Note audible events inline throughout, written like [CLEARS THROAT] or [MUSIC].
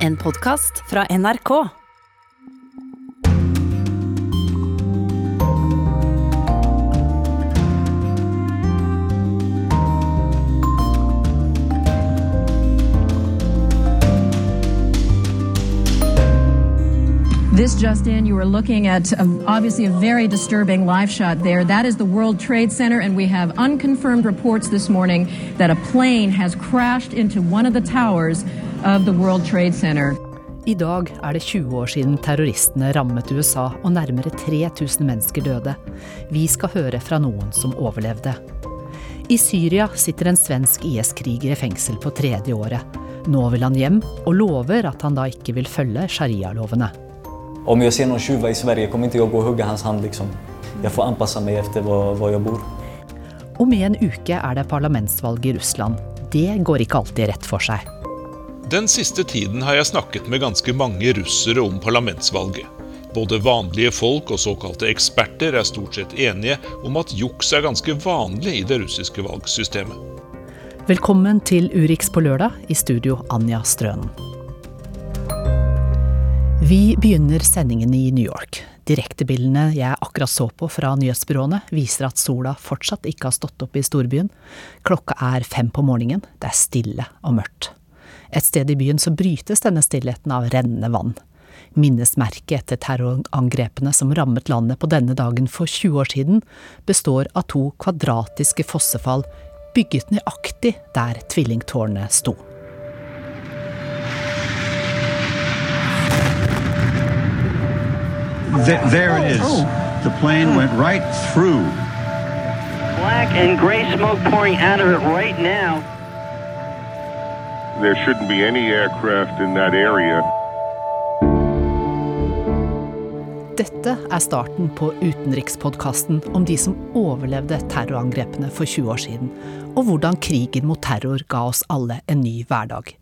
En podkast fra NRK. This just in, you are looking at a, obviously a very disturbing live shot there. That is the World Trade Center, and we have unconfirmed reports this morning that a plane has crashed into one of the towers of the World Trade Center. I dag er det 20 år siden terroristene rammet USA og nærmere 3000 mennesker døde. Vi skal høre fra noen som overlevde. I Syria sitter en svensk IS-kriger i fengsel på tredje året. Nå vil han hjem, og lover at han da ikke vil følge sharia-lovene. Om jeg ser noen tjuva i Sverige kommer ikke jeg gå og hugge hans hand liksom. Jeg får anpasse meg etter hvor jeg jag bor. Om en uke er det parlamentsvalg i Russland. Det går ikke alltid rett for seg. Den siste tiden har jeg snakket med ganske mange russere om parlamentsvalget. Både vanlige folk og såkalte eksperter er stort sett enige om at juks er ganske vanlig i det russiske valgsystemet. Velkommen til Urix på lørdag, i studio Anja Strønen. Vi begynner sendingen i New York. Direktebildene jeg akkurat så på fra nyhetsbyråene, viser at sola fortsatt ikke har stått opp i storbyen. Klokka er fem på morgenen, det er stille og mørkt. Et sted i byen så brytes denne stillheten av rennende vann. Minnesmerket etter terrorangrepene som rammet landet på denne dagen for 20 år siden, består av to kvadratiske fossefall bygget nøyaktig der tvillingtårnet sto. Th- there it is. The plane went right through. Black and gray smoke pouring out of it right now. There shouldn't be any aircraft in that area. Dette er starten på utenrikspodkasten om de som overlevde terrorangrepene for 20 år siden, og hvordan krigen mot terror ga oss alle en ny hverdag.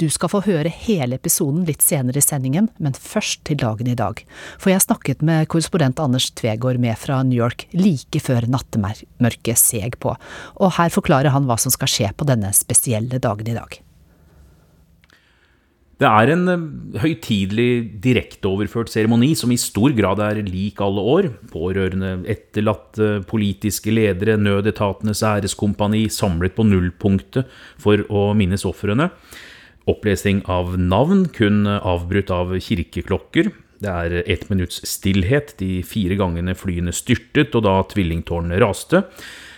Du skal få høre hele episoden litt senere i sendingen, men først til dagen i dag. For jeg snakket med korrespondent Anders Tvegård med fra New York like før nattemørket seg på, og her forklarer han hva som skal skje på denne spesielle dagen i dag. Det er en eh, høytidelig, direkteoverført seremoni som i stor grad er lik alle år. Pårørende, etterlatte, politiske ledere, nødetatenes æreskompani samlet på nullpunktet for å minnes ofrene. Opplesning av navn, kun avbrutt av kirkeklokker. Det er ett minutts stillhet de fire gangene flyene styrtet og da tvillingtårnene raste.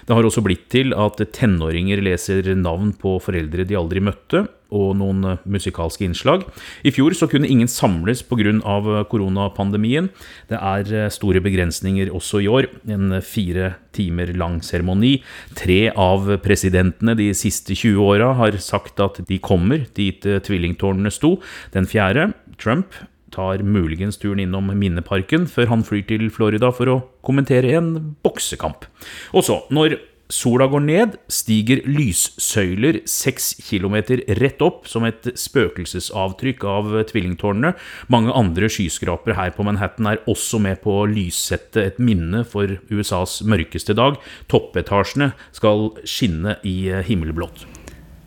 Det har også blitt til at tenåringer leser navn på foreldre de aldri møtte, og noen musikalske innslag. I fjor så kunne ingen samles pga. koronapandemien. Det er store begrensninger også i år. En fire timer lang seremoni. Tre av presidentene de siste 20 åra har sagt at de kommer dit tvillingtårnene sto. Den fjerde, Trump, tar muligens turen innom Minneparken før han flyr til Florida for å kommentere en boksekamp. Og så, når sola går ned, stiger lyssøyler seks kilometer rett opp som et spøkelsesavtrykk av tvillingtårnene. Mange andre skyskrapere her på Manhattan er også med på å lyssette et minne for USAs mørkeste dag. Toppetasjene skal skinne i himmelblått.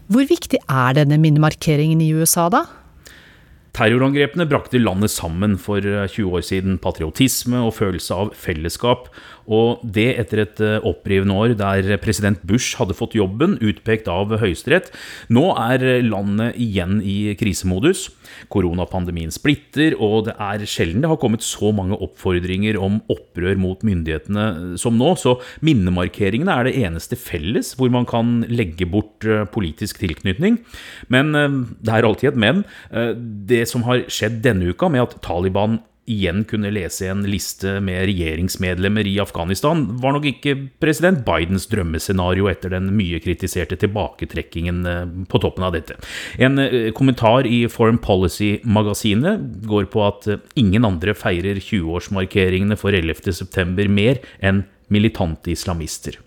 Hvor viktig er denne minnemarkeringen i USA, da? Terrorangrepene brakte landet sammen for 20 år siden. Patriotisme og følelse av fellesskap. Og det etter et opprivende år der president Bush hadde fått jobben, utpekt av Høyesterett. Nå er landet igjen i krisemodus. Koronapandemien splitter, og det er sjelden det har kommet så mange oppfordringer om opprør mot myndighetene som nå. Så minnemarkeringene er det eneste felles hvor man kan legge bort politisk tilknytning. Men det er alltid et men. Det som har skjedd denne uka, med at Taliban igjen kunne lese en liste med regjeringsmedlemmer i Afghanistan, var nok ikke president Bidens drømmescenario etter den mye kritiserte tilbaketrekkingen på toppen av dette. En kommentar i Foreign Policy-magasinet går på at ingen andre feirer 20-årsmarkeringene for 11.9 mer enn militante islamister.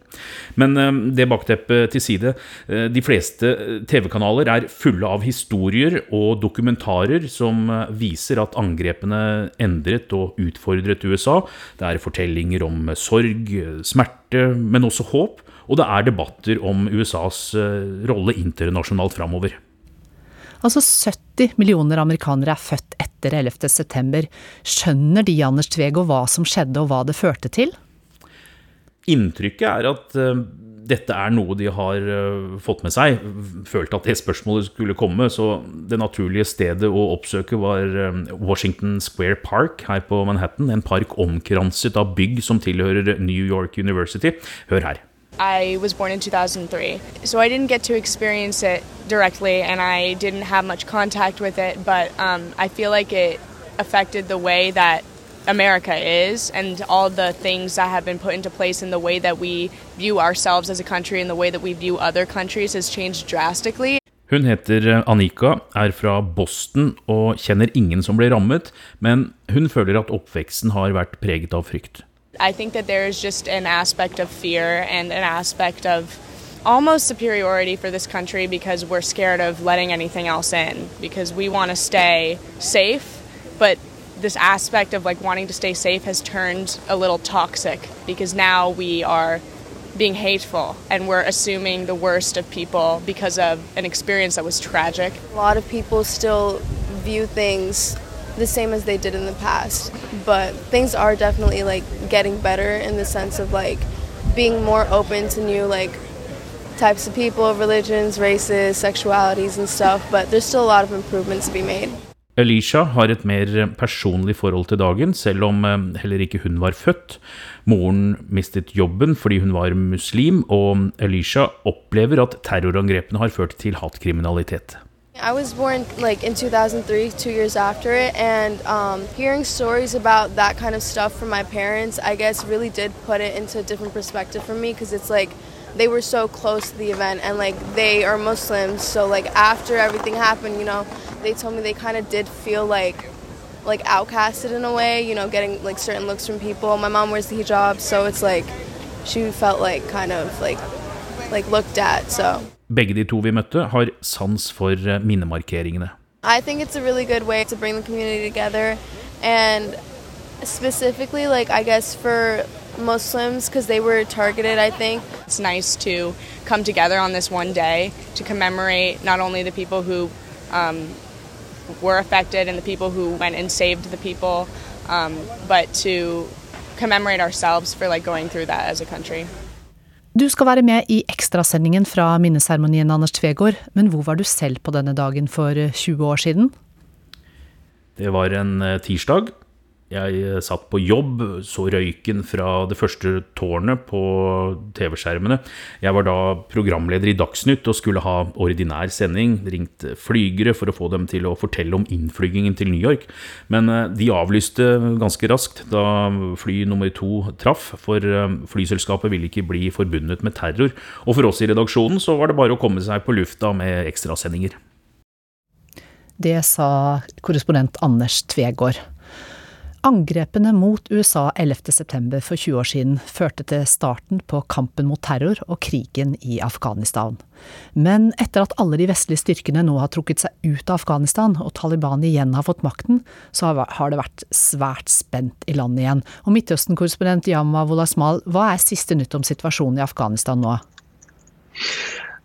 Men det bakteppet til side. De fleste TV-kanaler er fulle av historier og dokumentarer som viser at angrepene endret og utfordret USA. Det er fortellinger om sorg, smerte, men også håp. Og det er debatter om USAs rolle internasjonalt framover. Altså 70 millioner amerikanere er født etter 11. september. Skjønner de, Anders Tvego, hva som skjedde og hva det førte til? Inntrykket er at uh, dette er noe de har uh, fått med seg. Følte at det spørsmålet skulle komme, så det naturlige stedet å oppsøke var uh, Washington Square Park her på Manhattan. En park omkranset av bygg som tilhører New York University. Hør her. I was born in 2003, so I didn't get to experience it directly, and I didn't have much contact with it. But um, I feel like it affected the way that America is, and all the things that have been put into place, and the way that we view ourselves as a country, and the way that we view other countries has changed drastically. Hun heter eh, Anika, er fra Boston og kjenner ingen som ble rammet, men hun føler at oppveksten har vært preget av frykt. I think that there is just an aspect of fear and an aspect of almost superiority for this country because we're scared of letting anything else in because we want to stay safe, but this aspect of like wanting to stay safe has turned a little toxic because now we are being hateful and we're assuming the worst of people because of an experience that was tragic. A lot of people still view things the same as they did in the past. But things are definitely like getting better in the sense of like being more open to new like types of people, religions, races, sexualities and stuff, but there's still a lot of improvements to be made. Alicia har et mer personlig forhold til dagen, selv om eh, heller ikke hun var født. Moren mistet jobben fordi hun var muslim, og Elisha opplever at terrorangrepene har ført til hatkriminalitet. I was born like in 2003, two years after it, and um, hearing stories about that kind of stuff from my parents, I guess, really did put it into a different perspective for me because it's like they were so close to the event and like they are Muslims, so like after everything happened, you know, they told me they kind of did feel like like outcasted in a way, you know, getting like certain looks from people. My mom wears the hijab, so it's like she felt like kind of like like looked at, so. Begge de to vi møtte, har sans for eh, minnemarkeringene. I think it's a really good way to bring the community together, and specifically, like I guess for Muslims because they were targeted. I think it's nice to come together on this one day to commemorate not only the people who um, were affected and the people who went and saved the people, um, but to commemorate ourselves for like going through that as a country. Du skal være med i ekstrasendingen fra minneseremonien, Anders Tvegård. Men hvor var du selv på denne dagen for 20 år siden? Det var en eh, tirsdag. Jeg eh, satt på jobb, så røyken fra det første tårnet på TV-skjermene. Jeg var da programleder i Dagsnytt og skulle ha ordinær sending. Ringte flygere for å få dem til å fortelle om innflygingen til New York. Men eh, de avlyste ganske raskt da fly nummer to traff, for eh, flyselskapet ville ikke bli forbundet med terror. Og for oss i redaksjonen så var det bare å komme seg på lufta med ekstrasendinger. Det sa korrespondent Anders Tvegård. Angrepene mot USA 11.9. for 20 år siden førte til starten på kampen mot terror og krigen i Afghanistan. Men etter at alle de vestlige styrkene nå har trukket seg ut av Afghanistan og Taliban igjen har fått makten, så har det vært svært spent i landet igjen. Og Midtøsten-korrespondent Yama Wolasmal, hva er siste nytt om situasjonen i Afghanistan nå?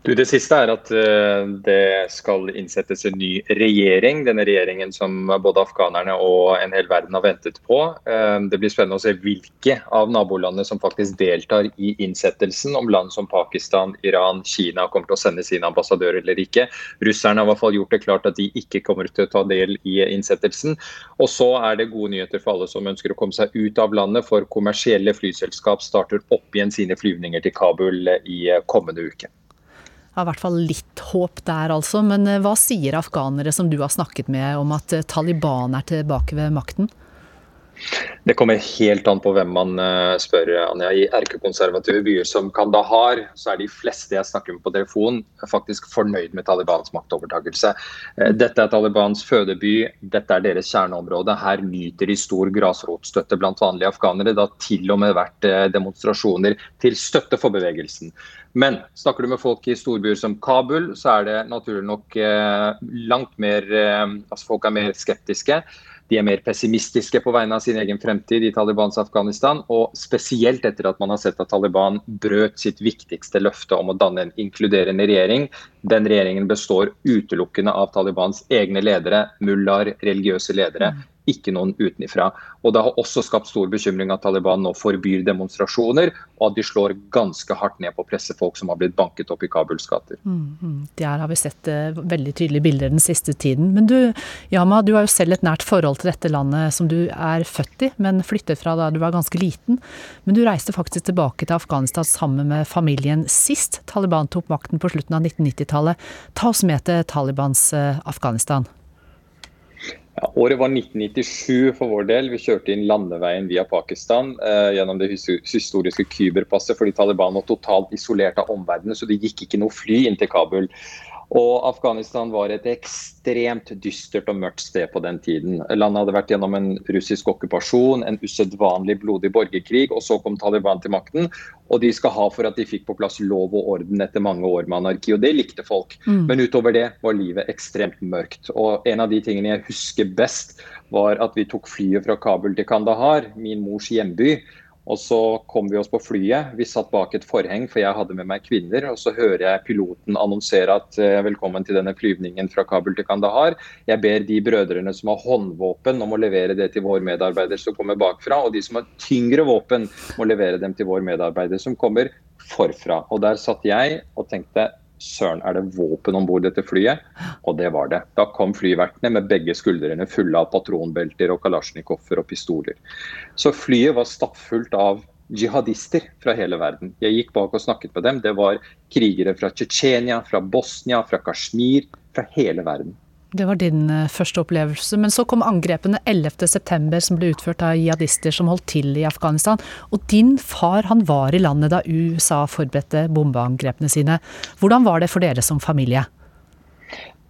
Du, det siste er at uh, det skal innsettes en ny regjering. Denne regjeringen som både afghanerne og en hel verden har ventet på. Uh, det blir spennende å se hvilke av nabolandene som faktisk deltar i innsettelsen. Om land som Pakistan, Iran, Kina kommer til å sende sine ambassadører eller ikke. Russerne har i hvert fall gjort det klart at de ikke kommer til å ta del i innsettelsen. Og så er det gode nyheter for alle som ønsker å komme seg ut av landet, for kommersielle flyselskap starter opp igjen sine flyvninger til Kabul i kommende uke har i hvert fall litt håp der, altså. Men eh, hva sier afghanere som du har snakket med om at eh, Taliban er tilbake ved makten? Det kommer helt an på hvem man eh, spør. Anja. I erkekonservative byer som Kandahar, så er de fleste jeg snakker med på telefon, faktisk fornøyd med Talibans maktovertakelse. Dette er Talibans fødeby, dette er deres kjerneområde. Her nyter de stor grasrotstøtte blant vanlige afghanere. Det har til og med vært demonstrasjoner til støtte for bevegelsen. Men snakker du med folk i storbyer som Kabul, så er det naturlig nok eh, langt mer eh, Altså folk er mer skeptiske. De er mer pessimistiske på vegne av sin egen fremtid i Talibans Afghanistan. Og spesielt etter at man har sett at Taliban brøt sitt viktigste løfte om å danne en inkluderende regjering. Den regjeringen består utelukkende av Talibans egne ledere, mullaer, religiøse ledere ikke noen utenifra. Og Det har også skapt stor bekymring at Taliban nå forbyr demonstrasjoner, og at de slår ganske hardt ned på pressefolk som har blitt banket opp i Kabuls gater. Mm. Der har vi sett uh, veldig tydelige bilder den siste tiden. Men du, Yama, du har jo selv et nært forhold til dette landet som du er født i, men flyttet fra da du var ganske liten. Men du reiste faktisk tilbake til Afghanistan sammen med familien sist Taliban tok makten på slutten av 1990-tallet. Ta oss med til Talibans uh, Afghanistan. Ja, året var 1997 for vår del. Vi kjørte inn landeveien via Pakistan eh, gjennom det historiske Kyberpasset fordi Taliban var totalt isolert av omverdenen, så det gikk ikke noe fly inn til Kabul. Og Afghanistan var et ekstremt dystert og mørkt sted på den tiden. Landet hadde vært gjennom en russisk okkupasjon, en usedvanlig blodig borgerkrig, og så kom Taliban til makten. Og de skal ha for at de fikk på plass lov og orden etter mange år med anarki. Og det likte folk. Mm. Men utover det var livet ekstremt mørkt. Og en av de tingene jeg husker best, var at vi tok flyet fra Kabul til Kandahar, min mors hjemby. Og så kom vi oss på flyet. Vi satt bak et forheng, for jeg hadde med meg kvinner. Og så hører jeg piloten annonsere at eh, velkommen til denne flyvningen fra Kabul til Kandahar. Jeg ber de brødrene som har håndvåpen om å levere det til vår medarbeider som kommer bakfra. Og de som har tyngre våpen må levere dem til vår medarbeider som kommer forfra. Og der satt jeg og tenkte søren, er det våpen om bord dette flyet? Og det var det. Da kom flyvertene med begge skuldrene fulle av patronbelter og kalasjnikover og pistoler. Så flyet var stappfullt av jihadister fra hele verden. Jeg gikk bak og snakket med dem. Det var krigere fra Tsjetsjenia, fra Bosnia, fra Kashmir, fra hele verden. Det var din eh, første opplevelse. Men så kom angrepene 11.9, som ble utført av jihadister som holdt til i Afghanistan. Og din far han var i landet da USA forberedte bombeangrepene sine. Hvordan var det for dere som familie?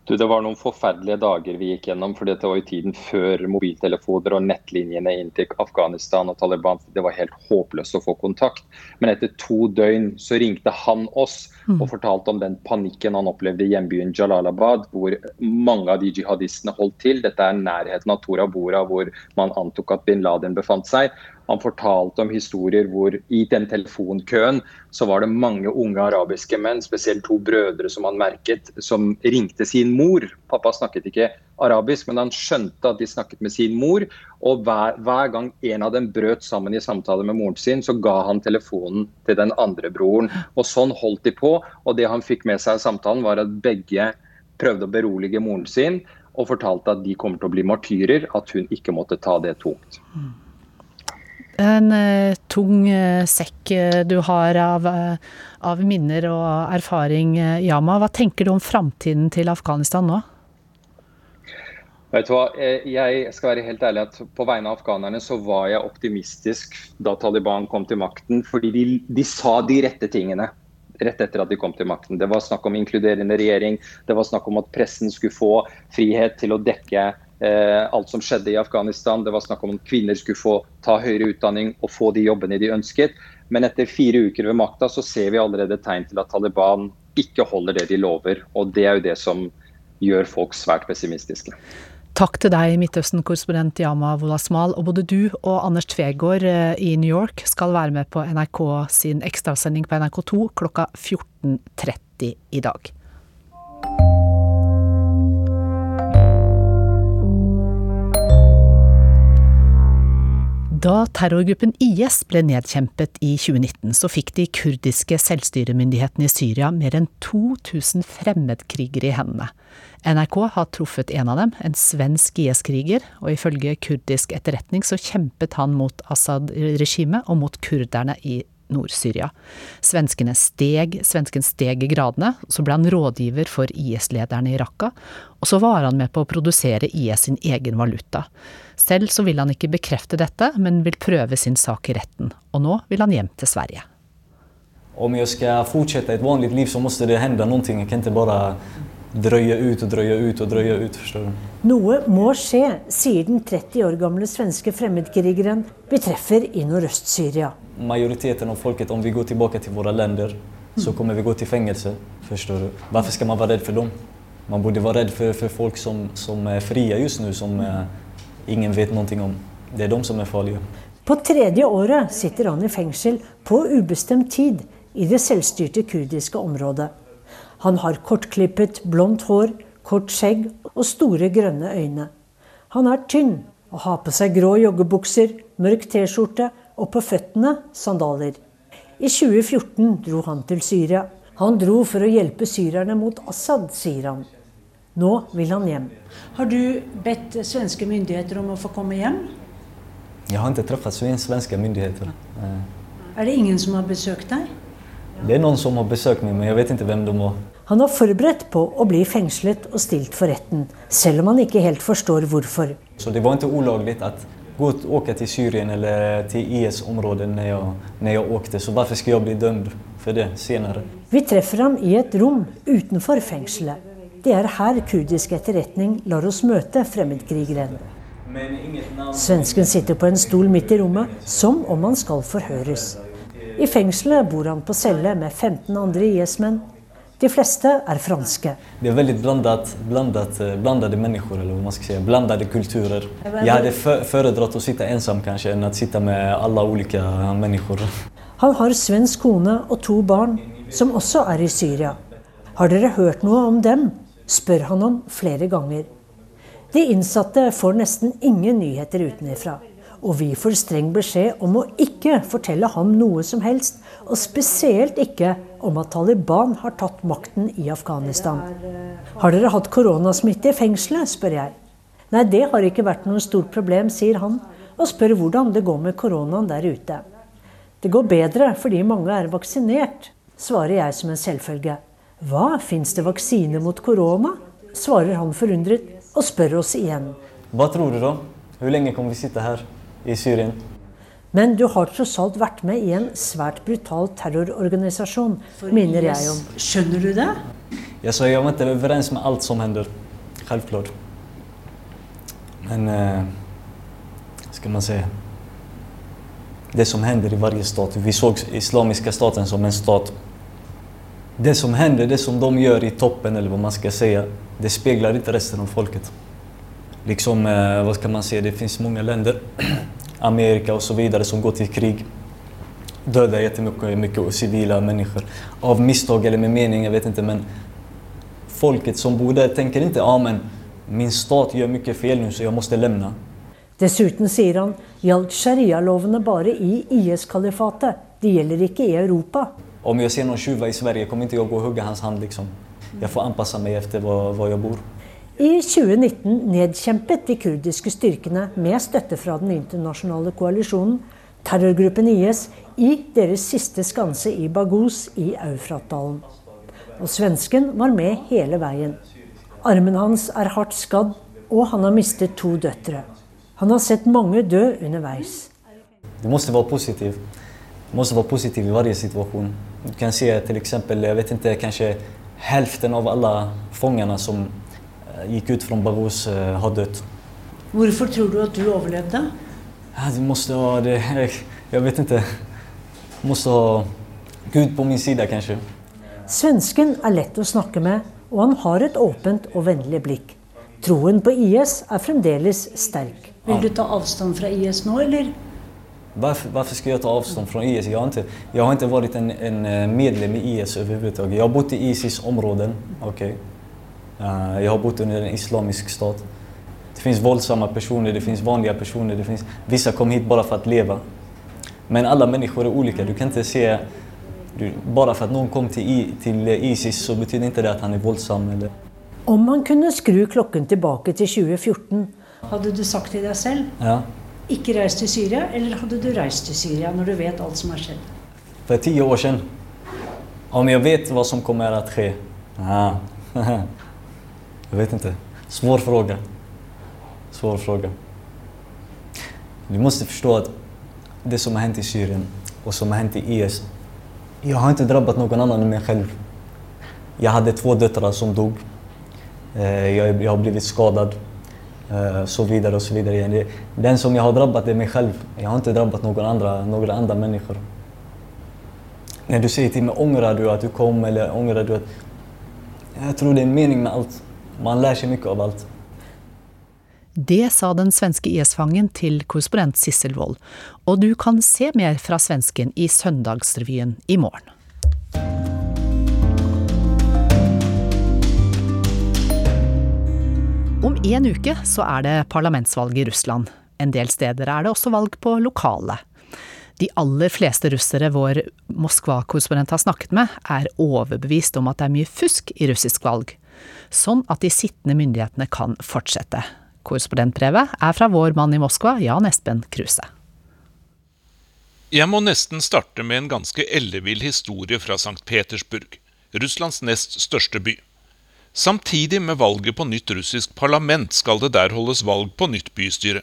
Du, det var noen forferdelige dager vi gikk gjennom. for Dette var jo tiden før mobiltelefoner og nettlinjene inn til Afghanistan og Taliban. Det var helt håpløst å få kontakt. Men etter to døgn så ringte han oss og mm. fortalte om den panikken han opplevde i hjembyen Jalalabad, hvor mange av de jihadistene holdt til. Dette er nærheten av Tora Bora, hvor man antok at bin Laden befant seg. Han fortalte om historier hvor i den telefonkøen så var det mange unge arabiske menn, spesielt to brødre som han merket, som ringte sin mor. Pappa snakket ikke arabisk, men han skjønte at de snakket med sin mor. Og hver, hver gang en av dem brøt sammen i samtale med moren sin, så ga han telefonen til den andre broren. Og sånn holdt de på. Og det han fikk med seg av samtalen, var at begge prøvde å berolige moren sin og fortalte at de kommer til å bli martyrer, at hun ikke måtte ta det tungt. Mm. En uh, tung uh, sekk uh, du har av, av, minner og erfaring, Yama. Hva tenker du om framtiden til Afghanistan nå? Vet du hva, Jeg skal være helt ærlig at på vegne av afghanerne så var jeg optimistisk da Taliban kom til makten. Fordi de, de sa de rette tingene rett etter at de kom til makten. Det var snakk om inkluderende regjering, det var snakk om at pressen skulle få frihet til å dekke eh, alt som skjedde i Afghanistan. Det var snakk om at kvinner skulle få ta høyere utdanning og få de jobbene de ønsket. Men etter fire uker ved makta så ser vi allerede tegn til at Taliban ikke holder det de lover. Og det er jo det som gjør folk svært pessimistiske. Takk til deg, Midtøsten-korrespondent Yama Wolasmal. Og både du og Anders Tvegård eh, i New York skal være med på NRK sin ekstrasending på NRK2 klokka 14.30 i dag. Da terrorgruppen IS ble nedkjempet i 2019, så fikk de kurdiske selvstyremyndighetene i Syria mer enn 2000 fremmedkrigere i hendene. NRK har truffet en av dem, en svensk IS-kriger, og ifølge kurdisk etterretning så kjempet han mot Assad-regimet og mot kurderne i Nord-Syria. Svenskene steg, svensken steg i gradene, så ble han rådgiver for IS-lederne i Raqqa, og så var han med på å produsere IS sin egen valuta. Selv så vil han ikke bekrefte dette, men vil prøve sin sak i retten. Og nå vil han hjem til Sverige. Om jeg skal fortsette et vanlig liv, så må det hende noe. Jeg kan ikke bare drøye ut og drøye ut og drøye ut. forstår du? Noe må skje, sier den 30 år gamle svenske fremmedkrigeren vi treffer i Nordøst-Syria. Majoriteten av folket, om vi går tilbake til våre land, så kommer vi gå til fengsel. forstår du? Hvorfor skal man være redd for dem? Man burde være redd for, for folk som, som er frie just nå, som ingen vet noe om. Det er de som er farlige. På tredje året sitter han i fengsel på ubestemt tid i det selvstyrte kurdiske området. Han har kortklippet, blondt hår, kort skjegg og store, grønne øyne. Han er tynn og har på seg grå joggebukser, mørk T-skjorte og på føttene sandaler. I 2014 dro han til Syria. Han dro for å hjelpe syrerne mot Assad, sier han. Nå vil han hjem. Har du bedt svenske myndigheter om å få komme hjem? Jeg har ikke truffet svenske myndigheter. Er det ingen som har besøkt deg? Det är någon som har besökt mig men jag vet inte vem de var. Han var forberedt på å bli fengslet og stilt for retten, selv om han ikke helt forstår hvorfor. Så det var ikke ulovlig å åke til Syria Syrien eller til IS-området når, jeg, när jag åkte. Så hvorfor skal jeg bli dømt for det senere? Vi treffer ham i et rom utenfor fengselet. Det er her kurdisk etterretning lar oss møte fremmedkrigeren. Svensken sitter på en stol midt i rommet, som om han skal forhøres. I fengselet bor han på celle med 15 andre IS-menn. De fleste er franske. Det er veldig blandet, blandet, blandede mennesker, eller hva man skal si. Blandede kulturer. Jeg hadde foredratt å sitte ensom kanskje, enn å sitte med alle ulike mennesker. Han har svensk kone og to barn, som også er i Syria. Har dere hørt noe om dem? spør han om flere ganger. De innsatte får nesten ingen nyheter utenfra. Og vi får streng beskjed om å ikke fortelle ham noe som helst, og spesielt ikke om at Taliban har tatt makten i Afghanistan. Har dere hatt koronasmitte i fengselet, spør jeg. Nei, det har ikke vært noe stort problem, sier han, og spør hvordan det går med koronaen der ute. Det går bedre fordi mange er vaksinert, svarer jeg som en selvfølge. Hva, fins det vaksine mot korona? svarer han forundret, og spør oss igjen. Hva tror du da? Hvor lenge kommer vi sitte här i Syrien? Men du har tross alt vært med i en svært brutal terrororganisasjon, minner jeg om. Skjønner du det? Ja, så jeg var ikke overens med alt som hender. Selvklart. Men... Eh, skal man si Det som hender i hver stat. Vi så islamiske staten som en stat. Det som hender, det som de gjør i toppen eller hva man skal si, Det speiler ikke resten av folket. Liksom, eh, vad ska man säga, det finns många länder, [CLEARS THROAT] Amerika och så vidare, som går till krig. Dödar jättemycket mycket civila människor. Av misstag eller med mening, jag vet inte. Men folket som bor där tänker inte, ja men min stat gjør mye fel nå, så jeg måste lämna. Dessuten, sier han, gjaldt sharialovene bare i IS-kalifatet. De gjelder ikke i Europa. Om jag ser någon tjuva i Sverige kommer inte jag gå och hugga hans hand liksom. Jag får anpassa mig efter var, var jag bor. I 2019 nedkjempet de kurdiske styrkene med støtte fra den internasjonale koalisjonen terrorgruppen IS i deres siste skanse i Baghuz i Eufratdalen. Og svensken var med hele veien. Armen hans er hardt skadd, og han har mistet to døtre. Han har sett mange dø underveis. Du måtte være positiv. Du måtte være positiv i varje situasjon. Du kan se f.eks. jeg vet ikke, kanskje halvparten av alle fangene som eh, gick ut fra Bagos, eh, har dött. Hvorfor tror du at du overlevde? Ja, det måtte ha det, Jeg vet ikke. Måtte måste ha Gud på min side, kanskje. Svensken er lett å snakke med, og han har et åpent og vennlig blikk. Troen på IS er fremdeles sterk. Vil du ta avstand fra IS nå, eller? Varför, varför ska jag ta avstånd från IS? Jag har inte, jag har inte varit en, en eh, medlem i IS överhuvudtaget. Jag har bott i ISIS områden. Okay. Uh, jag har bott under en islamisk stat. Det finns våldsamma personer, det finns vanliga personer. Det finns, vissa kom hit bara för att leva. Men alla människor är olika. Du kan inte se... Du, bara för att någon kom till, I, till ISIS så betyder inte det att han är våldsam. Eller, Om man kunne skru klokken tilbake til 2014, Hadde du sagt til deg selv ja. ikke reis til Syria, eller hadde du reist til Syria når du vet alt som har skjedd? För tio år sedan. Om jag vet vad som kommer att ske? Ah. Jag vet inte. Svår fråga. Svår fråga. Du måste förstå att det som har hänt i Syrien och som har hänt i IS. Jag har inte drabbat någon annan än mig själv. Jag hade två döttrar som dog. Eh, Jag, har blivit skadad. Eh, Så vidare och så vidare. Den som jag har drabbat är mig själv. Jag har inte drabbat någon andra, några andra människor. När du säger till mig, ångrar du att du kom eller ångrar du att... Jag tror det är en mening med allt. Man lär sig mycket av allt. Det sa den svenske IS-fangen til korrespondent Sissel Wold, og du kan se mer fra svensken i Søndagsrevyen i morgen. Om en uke så er det parlamentsvalg i Russland. En del steder er det også valg på lokale. De aller fleste russere vår Moskva-korrespondent har snakket med, er overbevist om at det er mye fusk i russisk valg, sånn at de sittende myndighetene kan fortsette. Korrespondentbrevet er fra vår mann i Moskva, Jan Espen Kruse. Jeg må nesten starte med en ganske ellevill historie fra St. Petersburg, Russlands nest største by. Samtidig med valget på nytt russisk parlament skal det der holdes valg på nytt bystyre.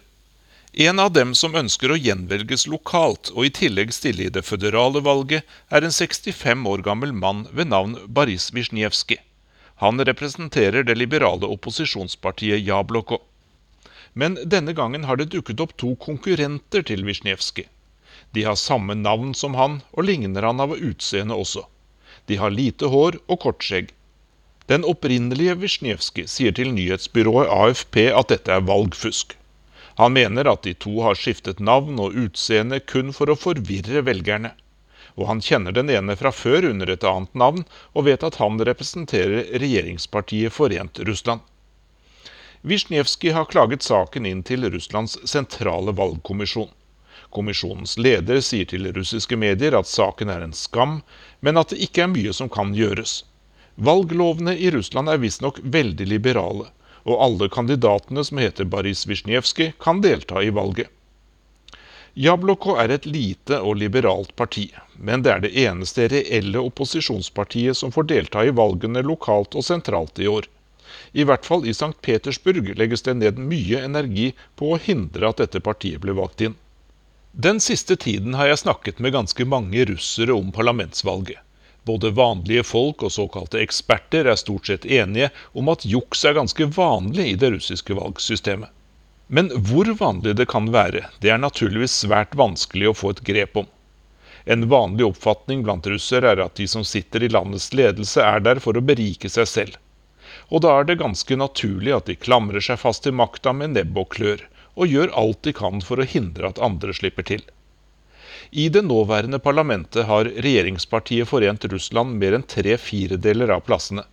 En av dem som ønsker å gjenvelges lokalt og i tillegg stille i det føderale valget, er en 65 år gammel mann ved navn Baris Wisniewski. Han representerer det liberale opposisjonspartiet Jabloko. Men denne gangen har det dukket opp to konkurrenter til Wisniewski. De har samme navn som han, og ligner han av utseende også. De har lite hår og kort skjegg. Den opprinnelige Wisniewski sier til nyhetsbyrået AFP at dette er valgfusk. Han mener at de to har skiftet navn og utseende kun for å forvirre velgerne. Og han kjenner den ene fra før under et annet navn, og vet at han representerer regjeringspartiet Forent Russland. Wisniewski har klaget saken inn til Russlands sentrale valgkommisjon. Kommisjonens leder sier til russiske medier at saken er en skam, men at det ikke er mye som kan gjøres. Valglovene i Russland er visstnok veldig liberale, og alle kandidatene som heter Baris Wisniewski, kan delta i valget. Jabloko er et lite og liberalt parti, men det er det eneste reelle opposisjonspartiet som får delta i valgene lokalt og sentralt i år. I hvert fall i St. Petersburg legges det ned mye energi på å hindre at dette partiet blir valgt inn. Den siste tiden har jeg snakket med ganske mange russere om parlamentsvalget. Både vanlige folk og såkalte eksperter er stort sett enige om at juks er ganske vanlig i det russiske valgsystemet. Men hvor vanlig det kan være, det er naturligvis svært vanskelig å få et grep om. En vanlig oppfatning blant russere er at de som sitter i landets ledelse, er der for å berike seg selv. Og da er det ganske naturlig at de klamrer seg fast til makta med nebb og klør, og gjør alt de kan for å hindre at andre slipper til. I det nåværende parlamentet har regjeringspartiet Forent Russland mer enn tre firedeler av plassene.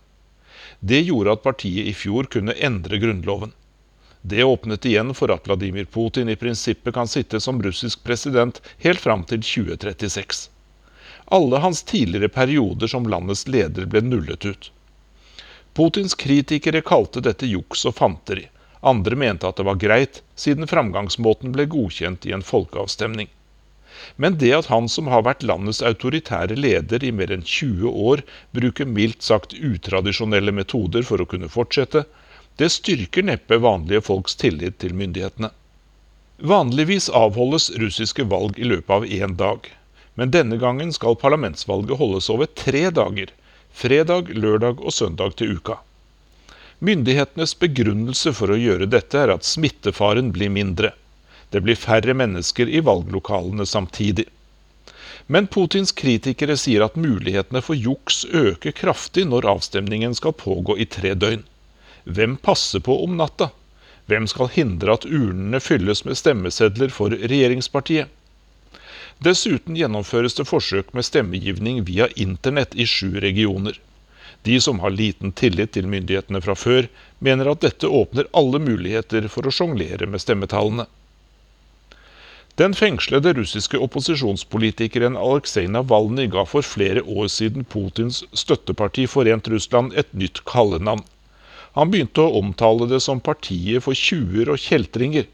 Det gjorde at partiet i fjor kunne endre grunnloven. Det åpnet igjen for at Vladimir Putin i prinsippet kan sitte som russisk president helt fram til 2036. Alle hans tidligere perioder som landets leder ble nullet ut. Putins kritikere kalte dette juks og fanteri. Andre mente at det var greit, siden framgangsmåten ble godkjent i en folkeavstemning. Men det at han som har vært landets autoritære leder i mer enn 20 år, bruker mildt sagt utradisjonelle metoder for å kunne fortsette, det styrker neppe vanlige folks tillit til myndighetene. Vanligvis avholdes russiske valg i løpet av én dag. Men denne gangen skal parlamentsvalget holdes over tre dager. Fredag, lørdag og søndag til uka. Myndighetenes begrunnelse for å gjøre dette er at smittefaren blir mindre. Det blir færre mennesker i valglokalene samtidig. Men Putins kritikere sier at mulighetene for juks øker kraftig når avstemningen skal pågå i tre døgn. Hvem passer på om natta? Hvem skal hindre at urnene fylles med stemmesedler for regjeringspartiet? Dessuten gjennomføres det forsøk med stemmegivning via internett i sju regioner. De som har liten tillit til myndighetene fra før, mener at dette åpner alle muligheter for å sjonglere med stemmetallene. Den fengslede russiske opposisjonspolitikeren Aleksej Navalnyj ga for flere år siden Putins støtteparti Forent Russland et nytt kallenavn. Han begynte å omtale det som partiet for tjuver og kjeltringer.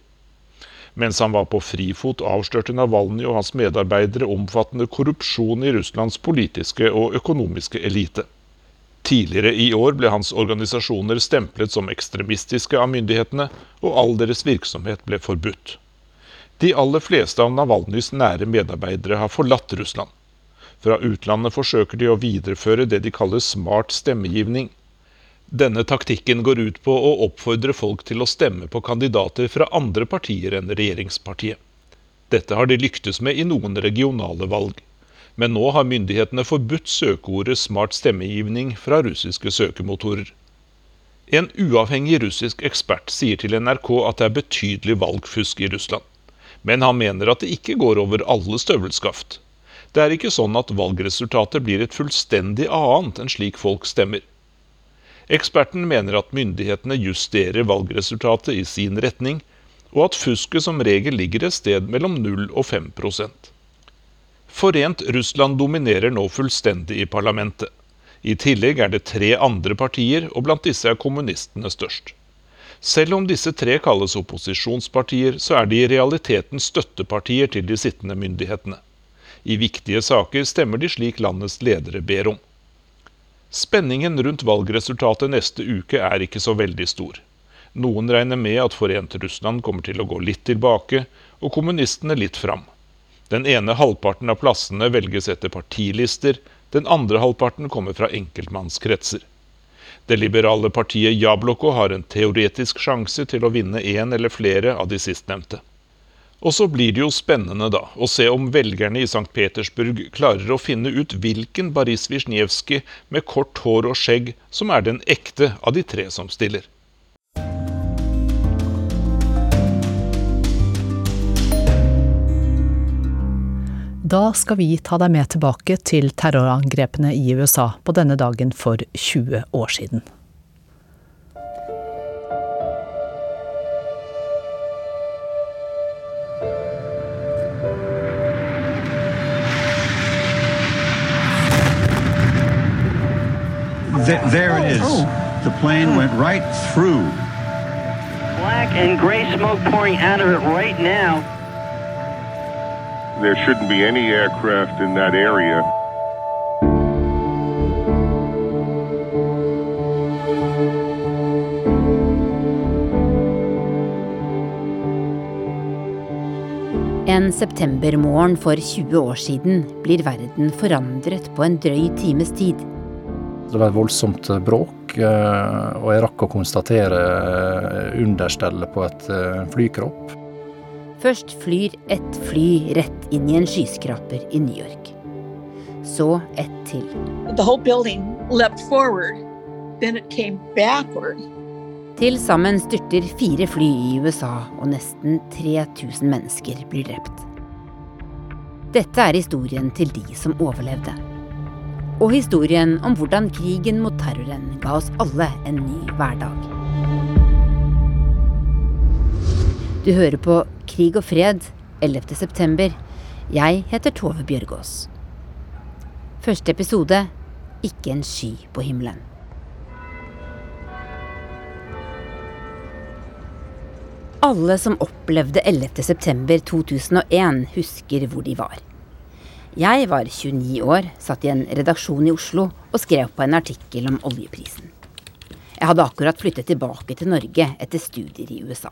Mens han var på frifot, avslørte Navalnyj og hans medarbeidere omfattende korrupsjon i Russlands politiske og økonomiske elite. Tidligere i år ble hans organisasjoner stemplet som ekstremistiske av myndighetene, og all deres virksomhet ble forbudt. De aller fleste av Navalnyjs nære medarbeidere har forlatt Russland. Fra utlandet forsøker de å videreføre det de kaller smart stemmegivning. Denne taktikken går ut på å oppfordre folk til å stemme på kandidater fra andre partier enn regjeringspartiet. Dette har de lyktes med i noen regionale valg. Men nå har myndighetene forbudt søkeordet smart stemmegivning fra russiske søkemotorer. En uavhengig russisk ekspert sier til NRK at det er betydelig valgfusk i Russland. Men han mener at det ikke går over alle støvelskaft. Det er ikke sånn at valgresultatet blir et fullstendig annet enn slik folk stemmer. Eksperten mener at myndighetene justerer valgresultatet i sin retning, og at fusket som regel ligger et sted mellom 0 og 5% Forent Russland dominerer nå fullstendig i parlamentet. I tillegg er det tre andre partier, og blant disse er kommunistene størst. Selv om disse tre kalles opposisjonspartier, så er de i realiteten støttepartier til de sittende myndighetene. I viktige saker stemmer de slik landets ledere ber om. Spenningen rundt valgresultatet neste uke er ikke så veldig stor. Noen regner med at Forent Russland kommer til å gå litt tilbake, og kommunistene litt fram. Den ene halvparten av plassene velges etter partilister, den andre halvparten kommer fra enkeltmannskretser. Det liberale partiet Jabloko har en teoretisk sjanse til å vinne én eller flere av de sistnevnte. Og så blir det jo spennende da, å se om velgerne i St. Petersburg klarer å finne ut hvilken Boris Wisniewski med kort hår og skjegg som er den ekte av de tre som stiller. Da skal vi ta deg med tilbake til terrorangrepene i USA på denne dagen for 20 år siden. There it oh, is. Oh. The plane went right through. Black and gray smoke pouring out of it right now. There shouldn't be any aircraft in that area. En septembermorgen for 20 år siden blir verden forandret på en drøy times tid. Det var et voldsomt bråk, eh, og jeg rakk å konstatere eh, understellet på et eh, flykropp. Først flyr et fly rett inn i en skyskraper i New York. Så et til. Til sammen styrter fire fly i USA, og nesten 3000 mennesker blir drept. Dette er historien til de som overlevde. Og historien om hvordan krigen mot terroren ga oss alle en ny hverdag. Du hører på Krig og fred 11. september. Jeg heter Tove Bjørgaas. Første episode Ikke en sky på himmelen. Alle som opplevde 11. september 2001 husker hvor de var. Jeg var 29 år, satt i en redaksjon i Oslo og skrev på en artikkel om oljeprisen. Jeg hadde akkurat flyttet tilbake til Norge etter studier i USA.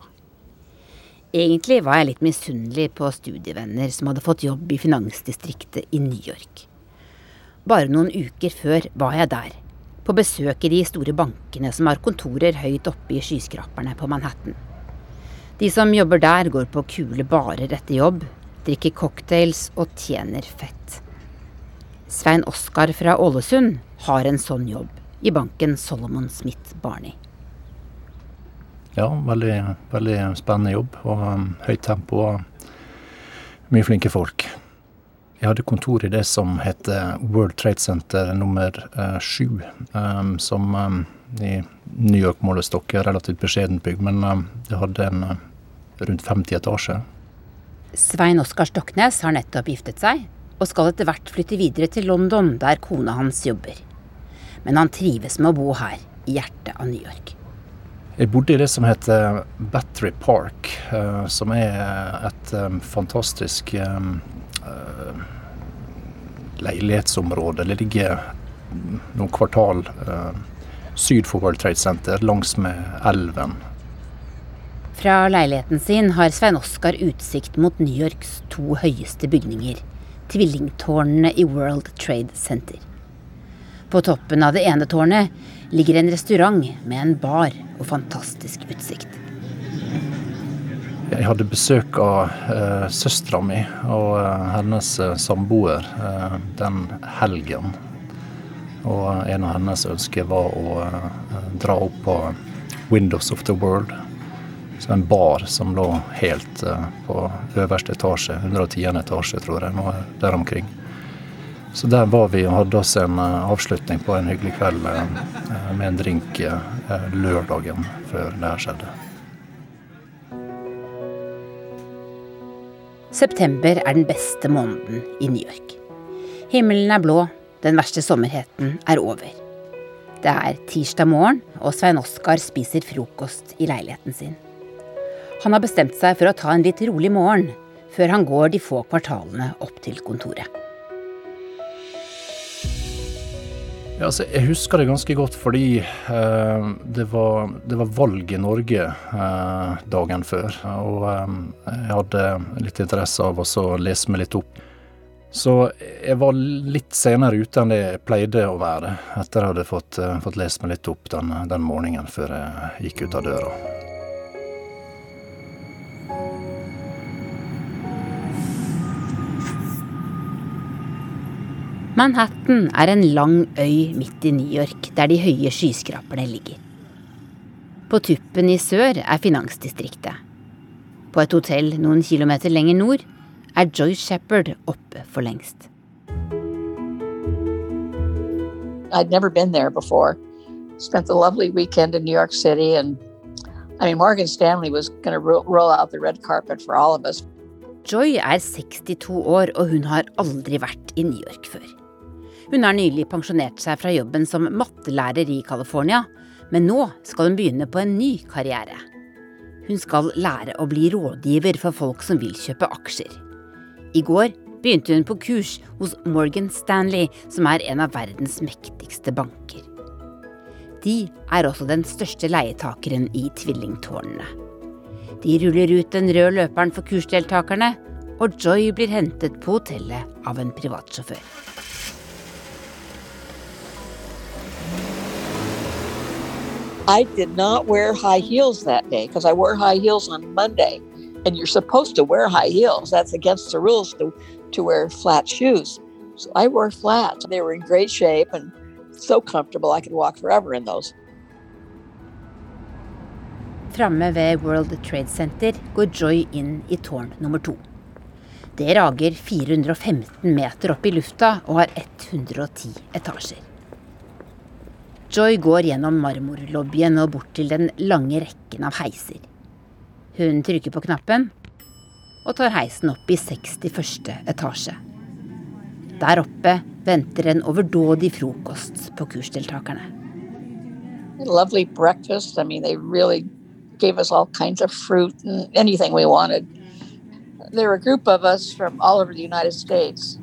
Egentlig var jeg litt misunnelig på studievenner som hadde fått jobb i finansdistriktet i New York. Bare noen uker før var jeg der, på besøk i de store bankene som har kontorer høyt oppe i skyskraperne på Manhattan. De som jobber der, går på kule barer etter jobb, drikker cocktails og tjener fett. Svein Oskar fra Ålesund har en sånn jobb i banken Solomon Smith Barney ja, veldig, veldig spennende jobb. Og um, høyt tempo og mye flinke folk. Jeg hadde kontor i det som heter World Trade Center nummer uh, sju. Um, som um, i New York-målestokk er relativt beskjedent bygg, men um, det hadde en uh, rundt 50 etasjer. Svein Oskar Stoknes har nettopp giftet seg, og skal etter hvert flytte videre til London, der kona hans jobber. Men han trives med å bo her, i hjertet av New York. Jeg bodde i det som heter Battery Park, uh, som er et um, fantastisk uh, leilighetsområde. Det ligger noen kvartal syd for World Trade Center, langs med elven. Fra leiligheten sin har Svein Oskar utsikt mot New Yorks to høyeste bygninger, tvillingtårnene i World Trade Center. På toppen av det ene tårnet ligger en restaurant med en bar og fantastisk utsikt. Jeg hadde besøk av uh, søstera mi og uh, hennes uh, samboer uh, den helgen. Og en av hennes ønsker var å dra opp på Windows of the World. Så en bar som lå helt på øverste etasje, 110. etasje, tror jeg, noe der omkring. Så der var vi og hadde oss en avslutning på en hyggelig kveld med en drink lørdagen før det her skjedde. September er den beste måneden i New York. Himmelen er blå, den verste sommerheten er over. Det er tirsdag morgen, og Svein Oskar spiser frokost i leiligheten sin. Han har bestemt seg for å ta en litt rolig morgen, før han går de få kvartalene opp til kontoret. Ja, altså, jeg husker det ganske godt fordi eh, det, var, det, var, valg i Norge eh, dagen før. Og eh, jeg hadde litt interesse av å lese meg litt opp. Så jeg var litt senere ute enn det jeg pleide å være, etter jeg hadde fått, eh, fått lest meg litt opp den, den morgenen før jeg gikk ut av døra. Manhattan er en lang øy midt i New York, der de høye skyskraperne ligger. På tuppen i sør er finansdistriktet. På et hotell noen kilometer lenger nord er Joyce Shepherd oppe for lengst. I'd never been there before. Spent a lovely weekend in New York City, and I mean, Morgan Stanley was going to roll out the red carpet for all of us. Joy er 62 år, og hun har aldri vært i New York før. Hun har nylig pensjonert seg fra jobben som mattelærer i California, men nå skal hun begynne på en ny karriere. Hun skal lære å bli rådgiver for folk som vil kjøpe aksjer. I går begynte hun på kurs hos Morgan Stanley, som er en av verdens mektigste banker. De er også den største leietakeren i tvillingtårnene. De ruller ut den røde løperen for kursdeltakerne, og Joy blir hentet på hotellet av en privatsjåfør. I did not wear high heels that day because I wore high heels on Monday. And you're supposed to wear high heels. That's against the rules to, to wear flat shoes. So I wore flats. They were in great shape and so comfortable I could walk forever in those. Framme ved World Trade Center går Joy inn i tårn nummer to. Det rager 415 meter opp i lufta og har 110 etasjer. Joy går gjennom marmorlobbyen og bort til den lange rekken av heiser. Hun trykker på knappen og tar heisen opp i 61. etasje. Der oppe venter en overdådig frokost på kursdeltakerne. Lovely breakfast. I mean, they really gave us all kinds of fruit and anything we wanted. There were a group of us from all over the United States.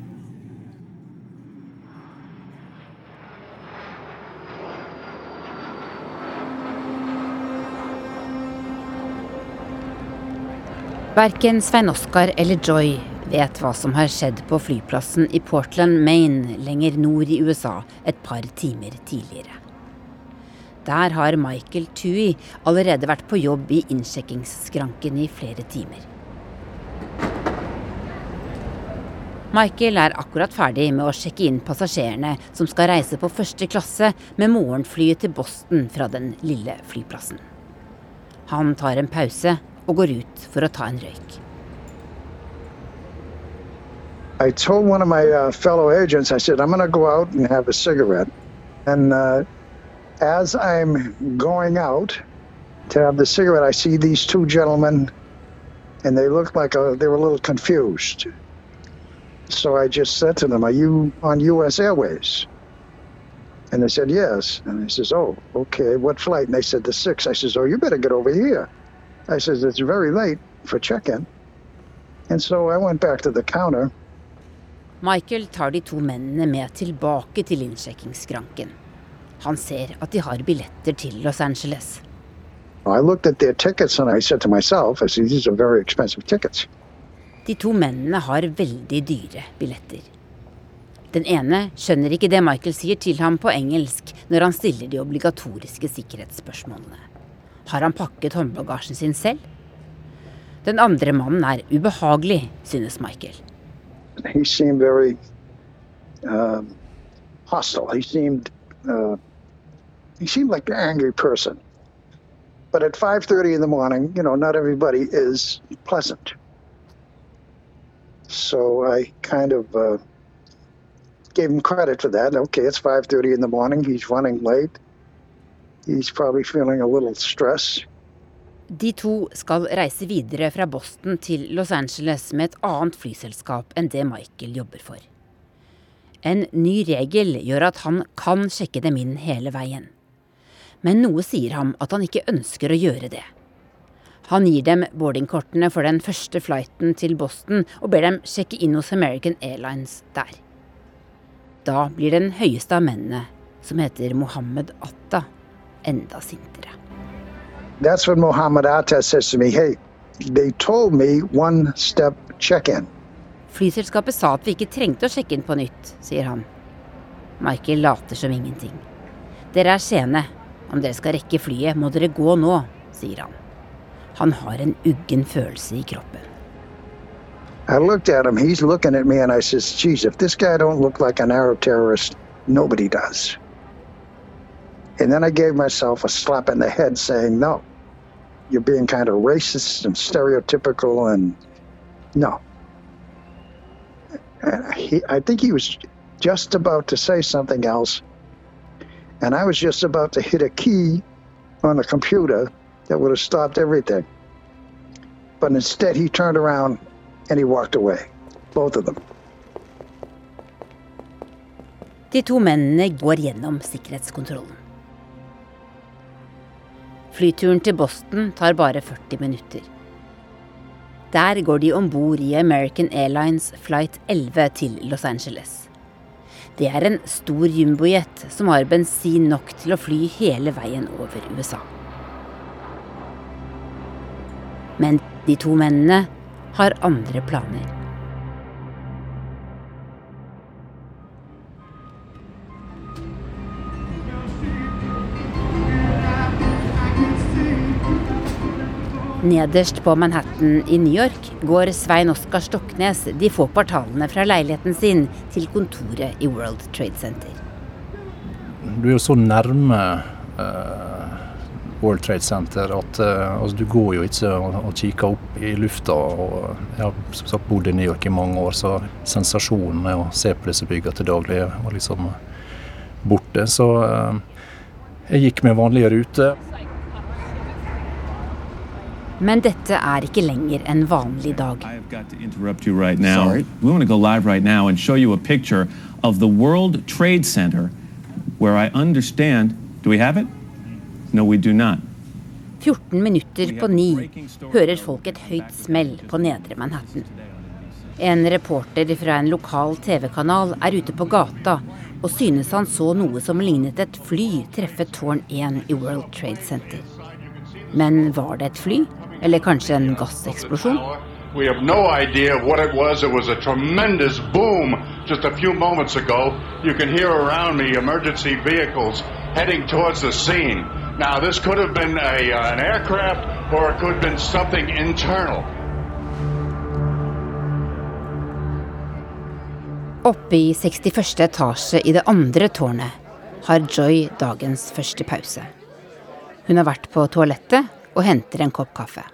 Verken Svein Oskar eller Joy vet hva som har skjedd på flyplassen i Portland, Maine, lenger nord i USA, et par timer tidligere. Der har Michael Tui allerede vært på jobb i innsjekkingsskranken i flere timer. Michael er akkurat ferdig med å sjekke inn passasjerene som skal reise på første klasse med morgenflyet til Boston fra den lille flyplassen. Han tar en pause og går ut for å ta en røyk. I told one of my uh, fellow agents, I said, I'm going to go out and have a cigarette. And uh, as I'm going out to have the cigarette, I see these two gentlemen, and they look like a, they were a little confused. So I just said to them, Are you on US Airways? And they said, Yes. And I says, Oh, okay. What flight? And they said, The six. I says, Oh, you better get over here. I says, it's very late for check-in. And so I went back to the counter. Michael tar de to mennene med tilbake til innsjekkingsskranken. Han ser at de har billetter til Los Angeles. I looked at their tickets and I said to myself, I said, these are very expensive tickets. De to mennene har veldig dyre billetter. Den ene skjønner ikke det Michael sier til ham på engelsk når han stiller de obligatoriske sikkerhetsspørsmålene. Har han pakket håndbagasjen sin selv? Den andre mannen er ubehagelig, synes Michael. He seemed very uh, hostile. He seemed uh, he seemed like an angry person. But at 5:30 in the morning, you know, not everybody is pleasant. So I kind of uh, gave him credit for that. Okay, it's 5:30 in the morning. He's running late. De to skal reise videre fra Boston til Los Angeles med et annet flyselskap enn det Michael jobber for. En ny regel gjør at han kan sjekke dem inn hele veien. Men noe sier ham at han ikke ønsker å gjøre det. Han gir dem boardingkortene for den første flighten til Boston og ber dem sjekke inn hos American Airlines der. Da blir den høyeste av mennene, som heter Mohammed Atta, enda sintere. That's when Mohammed Atta says to me, hey, they told me one step check-in. Flyselskapet sa at vi ikke trengte å sjekke inn på nytt, sier han. Michael later som ingenting. Dere er sene. Om dere skal rekke flyet, må dere gå nå, sier han. Han har en uggen følelse i kroppen. I looked at him, he's looking at me, and I says, geez, if this guy don't look like an Arab terrorist, nobody does. And then I gave myself a slap in the head saying, no, you're being kind of racist and stereotypical and no. And he, I think he was just about to say something else. And I was just about to hit a key on the computer that would have stopped everything. But instead, he turned around and he walked away. Both of them. De to mennene går gjennom sikkerhetskontrollen. Flyturen til Boston tar bare 40 minutter. Der går de om bord i American Airlines flight 11 til Los Angeles. Det er en stor jumbojet som har bensin nok til å fly hele veien over USA. Men de to mennene har andre planer. Nederst på Manhattan i New York går Svein Oskar Stoknes de få kvartalene fra leiligheten sin til kontoret i World Trade Center. Du er jo så nærme uh, World Trade Center at uh, altså, du går jo ikke og, og kikker opp i lufta. Og, jeg har som sagt bodd i New York i mange år, så sensasjonen med å se på disse byggene til daglig var liksom borte. Så uh, jeg gikk med vanlige ruter. Men dette er ikke lenger en vanlig dag. right now. Sorry. We want to go right now and show you a picture of the World Trade Center where I understand. Do we have it? No, we do not. 14 minutter på ni hører folk et høyt smell på nedre Manhattan. En reporter fra en lokal TV-kanal er ute på gata og synes han så noe som lignet et fly treffe tårn 1 i World Trade Center. Men var det et fly? Eller kanskje en gasseksplosjon? We have no idea what it was. It was a tremendous boom just a few moments ago. You can hear around me emergency vehicles heading towards the scene. Now, this could have been a, uh, an aircraft or it could have been something internal. Oppe i 61. etasje i det andre tårnet har Joy dagens første pause. Hun har vært på toalettet og henter en kopp kaffe.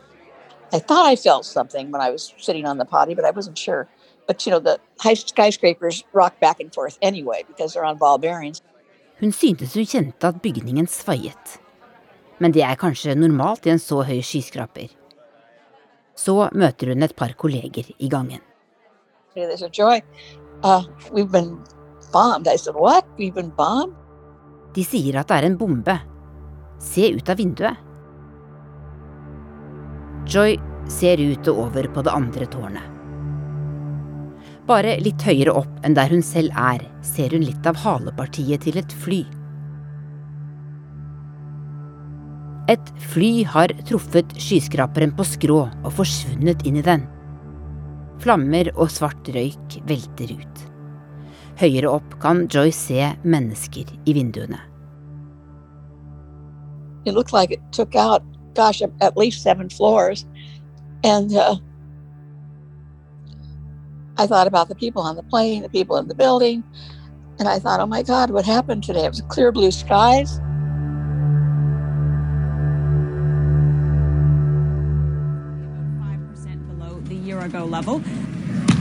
I thought I felt something when I was sitting on the potty, but I wasn't sure. But you know, the high skyscrapers rock back and forth anyway because they're on ball bearings. Hun syntes hun kjente at bygningen svaiet. Men det er kanskje normalt i en så høy skyskraper. Så møter hun et par kolleger i gangen. They said, Joy, uh, we've been bombed. I said, What? We've been bombed? De sier at det er en bombe. Se ut av vinduet. Joy ser ut og over på det andre tårnet. Bare litt høyere opp enn der hun selv er, ser hun litt av halepartiet til et fly. Et fly har truffet skyskraperen på skrå og forsvunnet inn i den. Flammer og svart røyk velter ut. Høyere opp kan Joy se mennesker i vinduene. It looked like it took out, gosh, at least seven floors. And uh, I thought about the people on the plane, the people in the building. And I thought, oh my God, what happened today? It was clear blue skies. About 5% below the year ago level.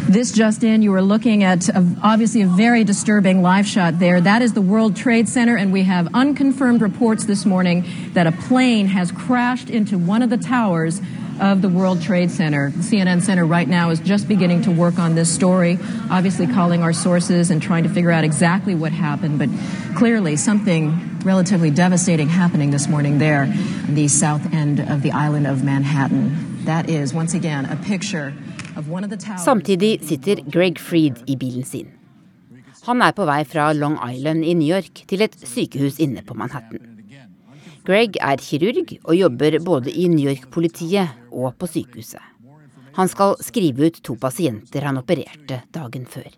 This just in, you were looking at a, obviously a very disturbing live shot there. That is the World Trade Center, and we have unconfirmed reports this morning that a plane has crashed into one of the towers of the World Trade Center. CNN Center right now is just beginning to work on this story, obviously calling our sources and trying to figure out exactly what happened, but clearly something relatively devastating happening this morning there the south end of the island of Manhattan. That is, once again, a picture Samtidig sitter Greg Freed i bilen sin. Han er på vei fra Long Island i New York til et sykehus inne på Manhattan. Greg er kirurg og jobber både i New York-politiet og på sykehuset. Han skal skrive ut to pasienter han opererte dagen før.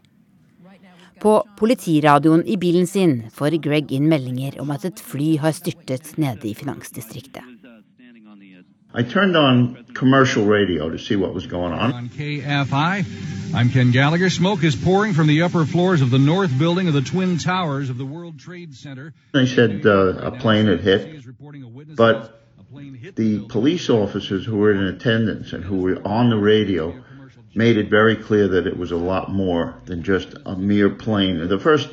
På politiradioen i bilen sin får Greg inn meldinger om at et fly har styrtet nede i finansdistriktet. I turned on commercial radio to see what was going on. On KFI, I'm Ken Gallagher. Smoke is pouring from the upper floors of the north building of the Twin Towers of the World Trade Center. They said uh, a plane had hit, but the police officers who were in attendance and who were on the radio made it very clear that it was a lot more than just a mere plane. The first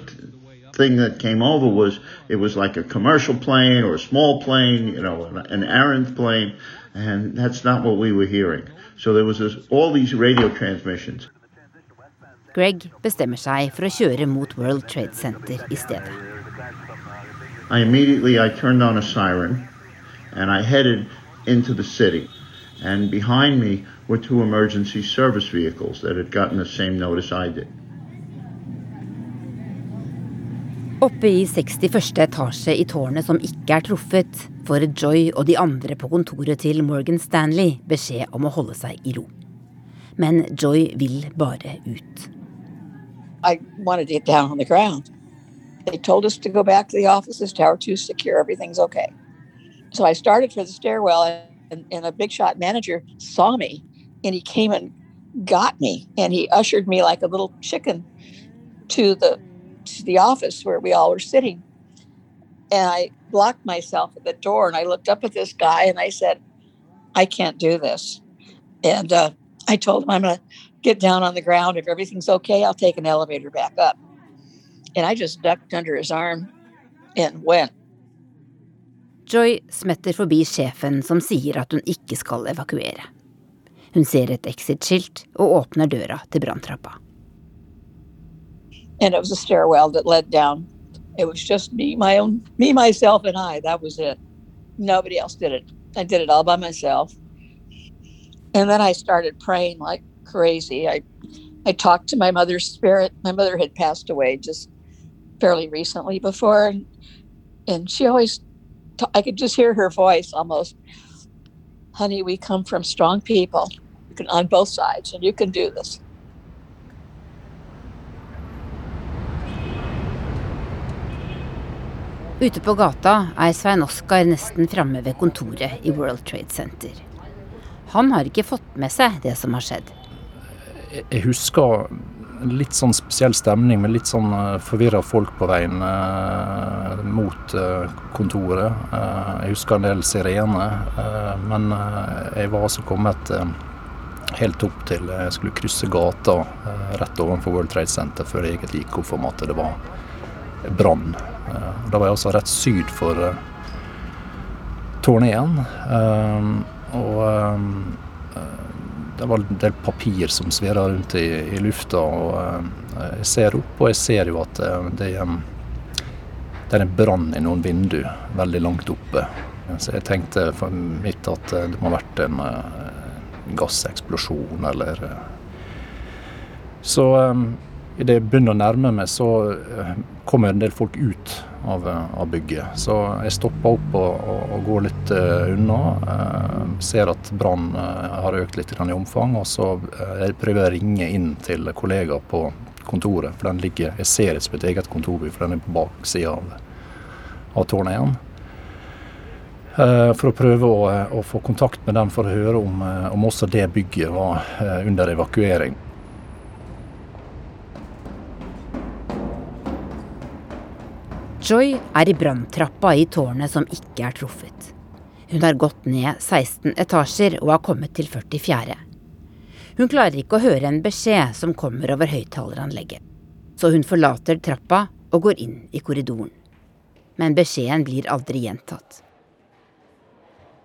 thing that came over was it was like a commercial plane or a small plane, you know, an errand plane, and that's not what we were hearing. So there was this, all these radio transmissions. Greg bestemmer seg for å kjøre mot World Trade Center i stedet. I immediately I turned on a siren and I headed into the city. And behind me were two emergency service vehicles that had gotten the same notice I did. Oppe i 61. etasje i tårnet som ikke er truffet, får Joy og de andre på kontoret til Morgan Stanley beskjed om å holde seg i ro. Men Joy vil bare ut. I wanted to get down on the ground. They told us to go back to the offices, Tower 2 secure, everything's okay. So I started for the stairwell, and, and a big shot manager saw me, and he came and got me, and he ushered me like a little chicken to the to the office where we all were sitting. And I blocked myself at the door, and I looked up at this guy, and I said, "I can't do this." And uh, I told him, "I'm going to get down on the ground. If everything's okay, I'll take an elevator back up." And I just ducked under his arm and went. Joy smetter forbi sjefen som sier at hun ikke skal evakuere. Hun ser et exit-skilt og åpner døra til branntrappa. And it was a stairwell that led down. It was just me, my own, me, myself, and I. That was it. Nobody else did it. I did it all by myself. And then I started praying like crazy. I, I talked to my mother's spirit. My mother had passed away just fairly recently before, and, and she always I could just hear her voice almost. Honey, we come from strong people you can, on both sides, and you can do this. Ute på gata er Svein Oskar nesten framme ved kontoret i World Trade Center. Han har ikke fått med seg det som har skjedd. Jeg husker litt sånn spesiell stemning med litt sånn uh, forvirra folk på veien eh, mot eh, kontoret. jeg husker en del sirener, men jeg var altså kommet helt opp til Jeg skulle krysse gata rett overfor World Trade Center før jeg egentlig gikk opp for at det var brann. Da var jeg altså rett syd for tårnet igjen. og det var en del papir som svirra rundt i, i, lufta. og uh, Jeg ser opp, og jeg ser jo at det, det, er en brann i noen vindu veldig langt oppe. Så jeg tenkte for mitt at det må ha vært en gasseksplosjon eller Så um, idet jeg begynner å nærme meg, så kommer en del folk ut av, av bygget. Så jeg stopper opp og, og, og går litt uh, unna. Uh, ser at brannen uh, har økt litt i omfang. Og så jeg prøver jeg å ringe inn til kollegaer på kontoret. For den ligger, jeg ser ikke mitt eget kontorbygg, for den er på baksida av, av tårnet igjen. For å prøve å, å, få kontakt med dem for å høre om, om også det bygget var under evakuering. Joy er i branntrappa i tårnet som ikke er truffet. Hun har gått ned 16 etasjer og har kommet til 44. Hun klarer ikke å høre en beskjed som kommer over høyttaleranlegget, så hun forlater trappa og går inn i korridoren. Men beskjeden blir aldri gjentatt.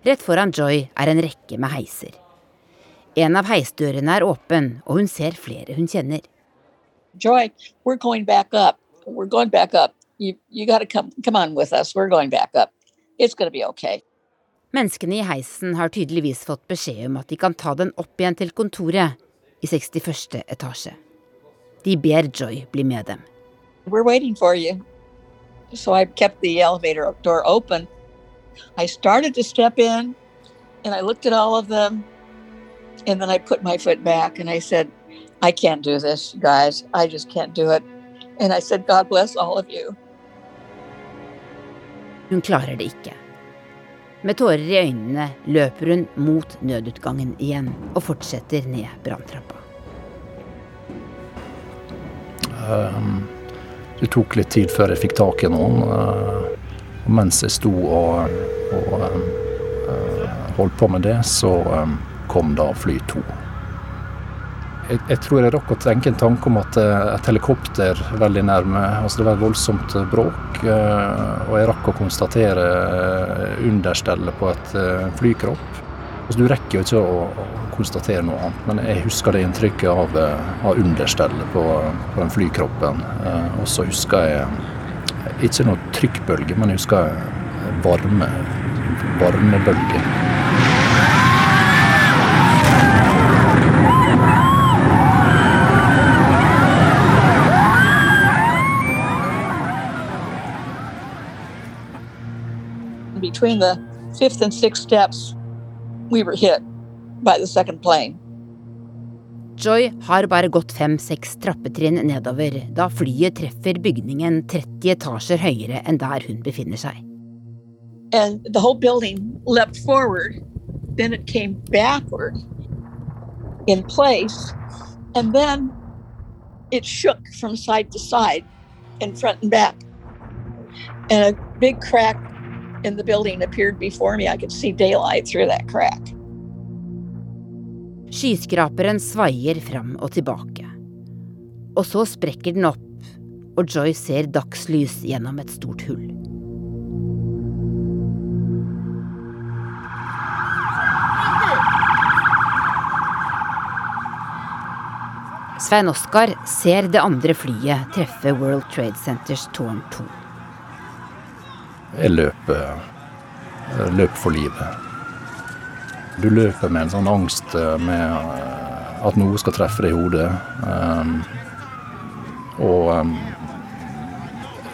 Rett foran Joy er en rekke med heiser. En av heisdørene er åpen, og hun ser flere hun kjenner. Joy, we're going back up. We're going back up. You, you got to come, come on with us. We're going back up. It's going to be okay. Menneskene i heisen har tydeligvis fått beskjed om at de kan ta den opp igjen til kontoret i 61. etasje. De ber Joy bli med dem. We're waiting for you. So I kept the elevator door open. I started to step in and I looked at all of them and then I put my foot back and I said, I can't do this, guys. I just can't do it. And I said, God bless all of you. Hun klarer det ikke. Med tårer i øynene løper hun mot nødutgangen igjen og fortsetter ned branntrappa. Um, det tok litt tid før jeg fikk tak i noen. Uh, mens jeg sto og, og uh, holdt på med det, så um, kom da fly to. Jeg, jeg, tror jeg rakk å tenke en tanke om at et helikopter veldig nærme. altså Det var et voldsomt bråk. Og jeg rakk å konstatere understellet på et flykropp. Altså Du rekker jo ikke å, konstatere noe annet, men jeg husker det inntrykket av, av understellet på, på, den flykroppen. Og så husker jeg ikke noe trykkbølge, men jeg husker varme, varmebølge. Between the fifth and sixth steps, we were hit by the second plane. Joy har bare gått fem-seks trappetrinn nedover da flyet treffer bygningen 30 etasjer høyere enn der hun befinner seg. And the whole building leapt forward, then it came backward in place, and then it shook from side to side and front and back. And a big crack in the building appeared before me. I could see daylight through that crack. Skyskraperen svaier fram og tilbake. Og så sprekker den opp, og Joy ser dagslys gjennom et stort hull. Svein Oskar ser det andre flyet treffe World Trade Centers tårn 2. Jeg løper, løp for livet. Du løper med en sånn angst med at noe skal treffe deg i hodet. Og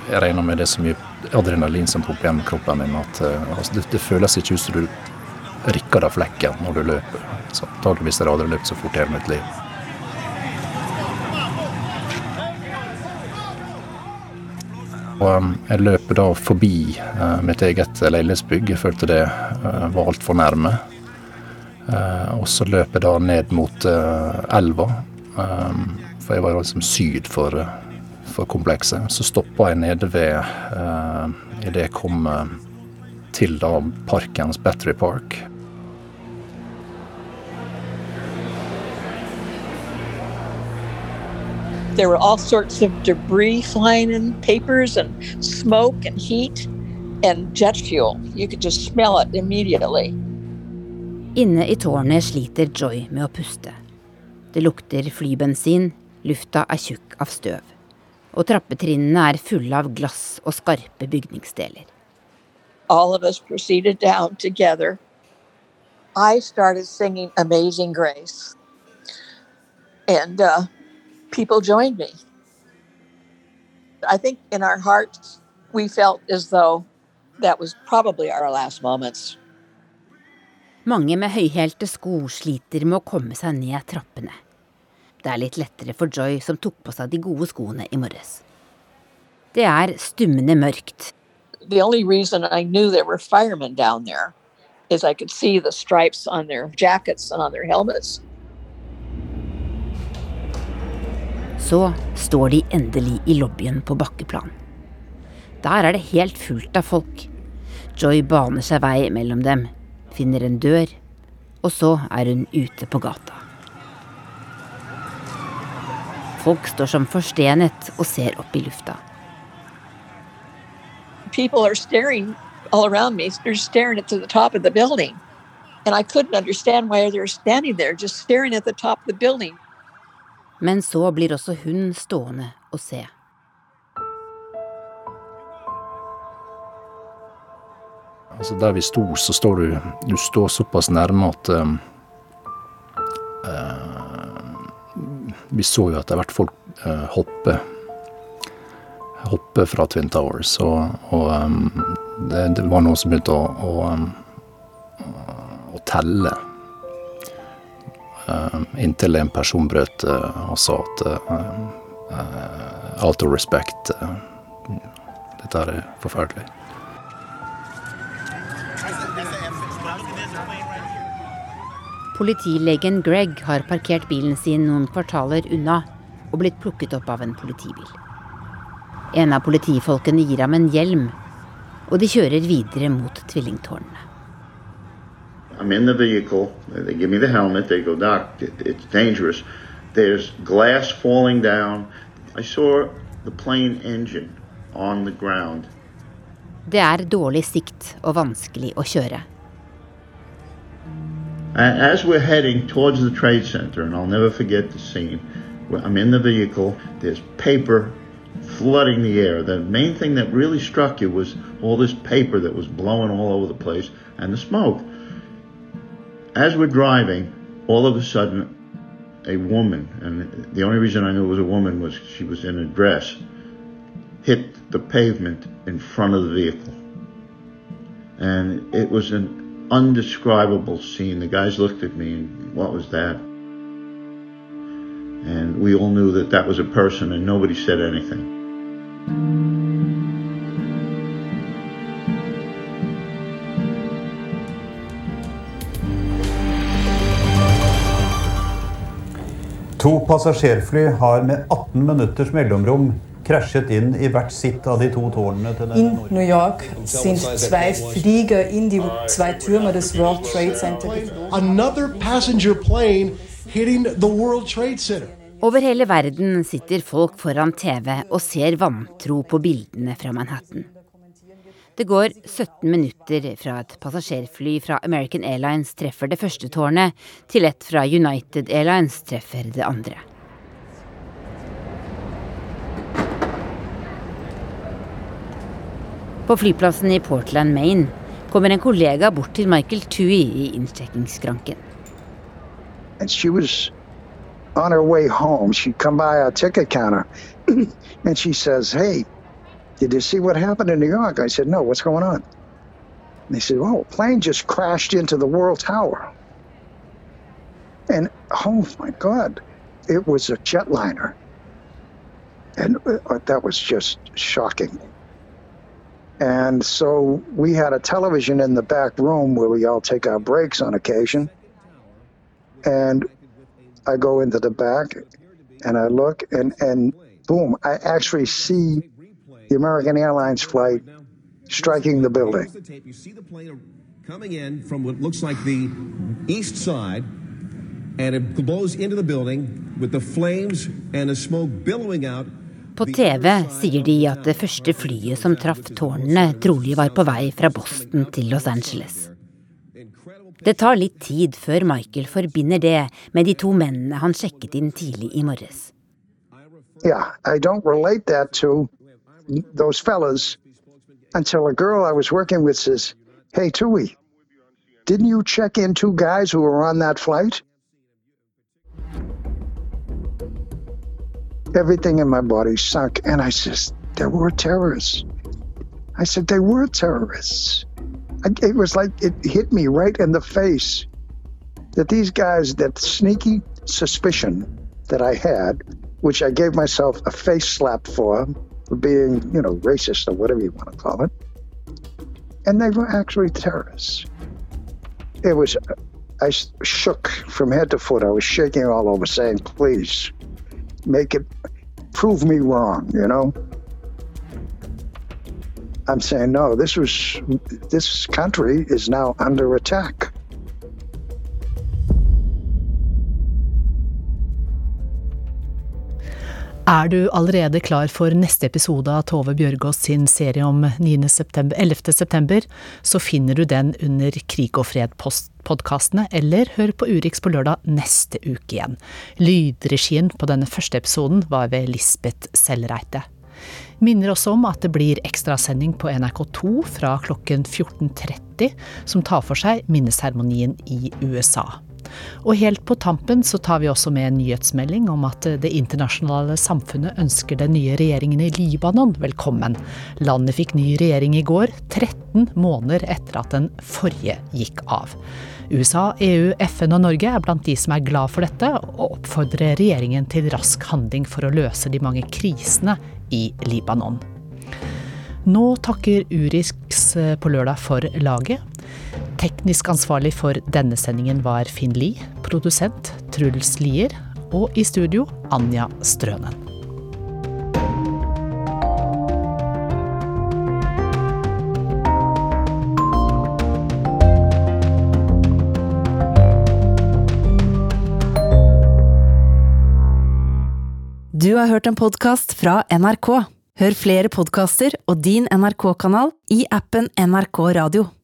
jeg regner med det er så mye adrenalin som popper gjennom kroppen din at altså, det, føles ikke ut som du rikker av flekken når du løper. Så antakeligvis har jeg aldri løpt så fort i hele mitt liv. Og um, jeg løper da forbi uh, mitt eget leilighetsbygg. Jeg følte det uh, var altfor nærme. Uh, og så løper jeg da ned mot elva, um, for jeg var liksom syd for, for komplekset. Så stoppa jeg nede ved idet jeg kom til da parkens Battery Park. There were all sorts of debris flying in, papers and smoke and heat and jet fuel. You could just smell it immediately. Inne i tårnet sliter Joy med å puste. Det lukter flybensin, lufta er tjukk av støv. Og trappetrinnene er fulle av glass og skarpe bygningsdeler. All of us proceeded down together. I started singing Amazing Grace. And uh, people joined me. I think in our hearts, we felt as though that was probably our last moments. Mange med høyhælte sko sliter med å komme seg ned trappene. Det er litt lettere for Joy, som tok på seg de gode skoene i morges. Det er stummende mørkt. The only reason I knew there were firemen down there is I could see the stripes on their jackets and on their helmets. Så står de endelig i lobbyen på bakkeplan. Der er det helt fullt av folk. Joy baner seg vei mellom dem, finner en dør, og så er hun ute på gata. Folk står som forstenet og ser opp i lufta. People are staring all around me. They're staring at the top of the building. And I couldn't understand why they were there. Men så blir også hun stående og se. Altså Der vi sto, så står du Du står såpass nærme at uh, Vi så jo etter hvert folk uh, hoppe. Hoppe fra Twin Towers. Og, og um, det, det, var noen som begynte å, å, um, å telle. Uh, inntil en person brøt og sa at Out of respect. dette er forferdelig. Politilegen Greg har parkert bilen sin noen kvartaler unna og blitt plukket opp av en politibil. En av politifolkene gir ham en hjelm, og de kjører videre mot tvillingtårnene. I'm in the vehicle. They give me the helmet. They go, Doc, it's dangerous. There's glass falling down. I saw the plane engine on the ground. Det er dårlig sikt og vanskelig å kjøre. As we're heading towards the Trade Center, and I'll never forget the scene, I'm in the vehicle, there's paper flooding the air. The main thing that really struck you was all this paper that was blowing all over the place and the smoke. As we're driving, all of a sudden, a woman, and the only reason I knew it was a woman was she was in a dress, hit the pavement in front of the vehicle. And it was an undescribable scene. The guys looked at me and, what was that? And we all knew that that was a person and nobody said anything. To passasjerfly har med 18 minutters mellomrom krasjet inn i hvert sitt av de to tårnene til In New York sind zwei Flieger in die zwei Türme des World Trade Center. Another passenger plane hitting the World Trade Center. Over hele verden sitter folk foran TV og ser vantro på bildene fra Manhattan. Det går 17 minutter fra et passasjerfly fra American Airlines treffer det første tårnet, til et fra United Airlines treffer det andre. På flyplassen i Portland, Maine, kommer en kollega bort til Michael Tui i innsjekkingsskranken. On her way home. She'd come by our ticket counter [CLEARS THROAT] and she says, Hey, did you see what happened in New York? I said, No, what's going on? And they said, Oh, a plane just crashed into the World Tower. And oh my God, it was a jetliner. And uh, that was just shocking. And so we had a television in the back room where we all take our breaks on occasion. And I go into the back and I look and, and boom, I actually see the American Airlines flight striking the building. You see the plane coming in from what looks like the east side, and it blows into the building with the flames and the smoke billowing out På TV sier de at det første flyet som traff tårnene, trolig var på vei fra Boston til Los Angeles. Det tar litt tid før Michael forbinder det med de to mennene han sjekket inn tidlig i morges. Yeah, I don't relate that to those fellas until a girl I was working with says, Hey, Tui, didn't you check in two guys who were on that flight? everything in my body sunk. And I said, there were terrorists. I said, they were terrorists. It was like it hit me right in the face that these guys, that sneaky suspicion that I had, which I gave myself a face slap for, for being, you know, racist or whatever you want to call it, and they were actually terrorists. It was, I shook from head to foot. I was shaking all over, saying, please, make it prove me wrong, you know? I'm saying no. This was this country is now under attack. Er du allerede klar for neste episode av Tove Bjørgaas sin serie om september, 11. september, så finner du den under Krig og fred-podkastene, eller hør på Urix på lørdag neste uke igjen. Lydregien på denne første episoden var ved Lisbeth Sellreite. Minner også om at det blir ekstrasending på NRK2 fra klokken 14.30, som tar for seg minneseremonien i USA. Og helt på tampen så tar vi også med en nyhetsmelding om at det internasjonale samfunnet ønsker den nye regjeringen i Libanon velkommen. Landet fikk ny regjering i går, 13 måneder etter at den forrige gikk av. USA, EU, FN og Norge er blant de som er glad for dette, og oppfordrer regjeringen til rask handling for å løse de mange krisene i Libanon. Nå takker Urix på lørdag for laget. Teknisk ansvarlig for denne sendingen var Finn Lie, produsent Truls Lier, og i studio Anja Strønen. Du har hørt en podkast fra NRK. Hør flere podkaster og din NRK-kanal i appen NRK Radio.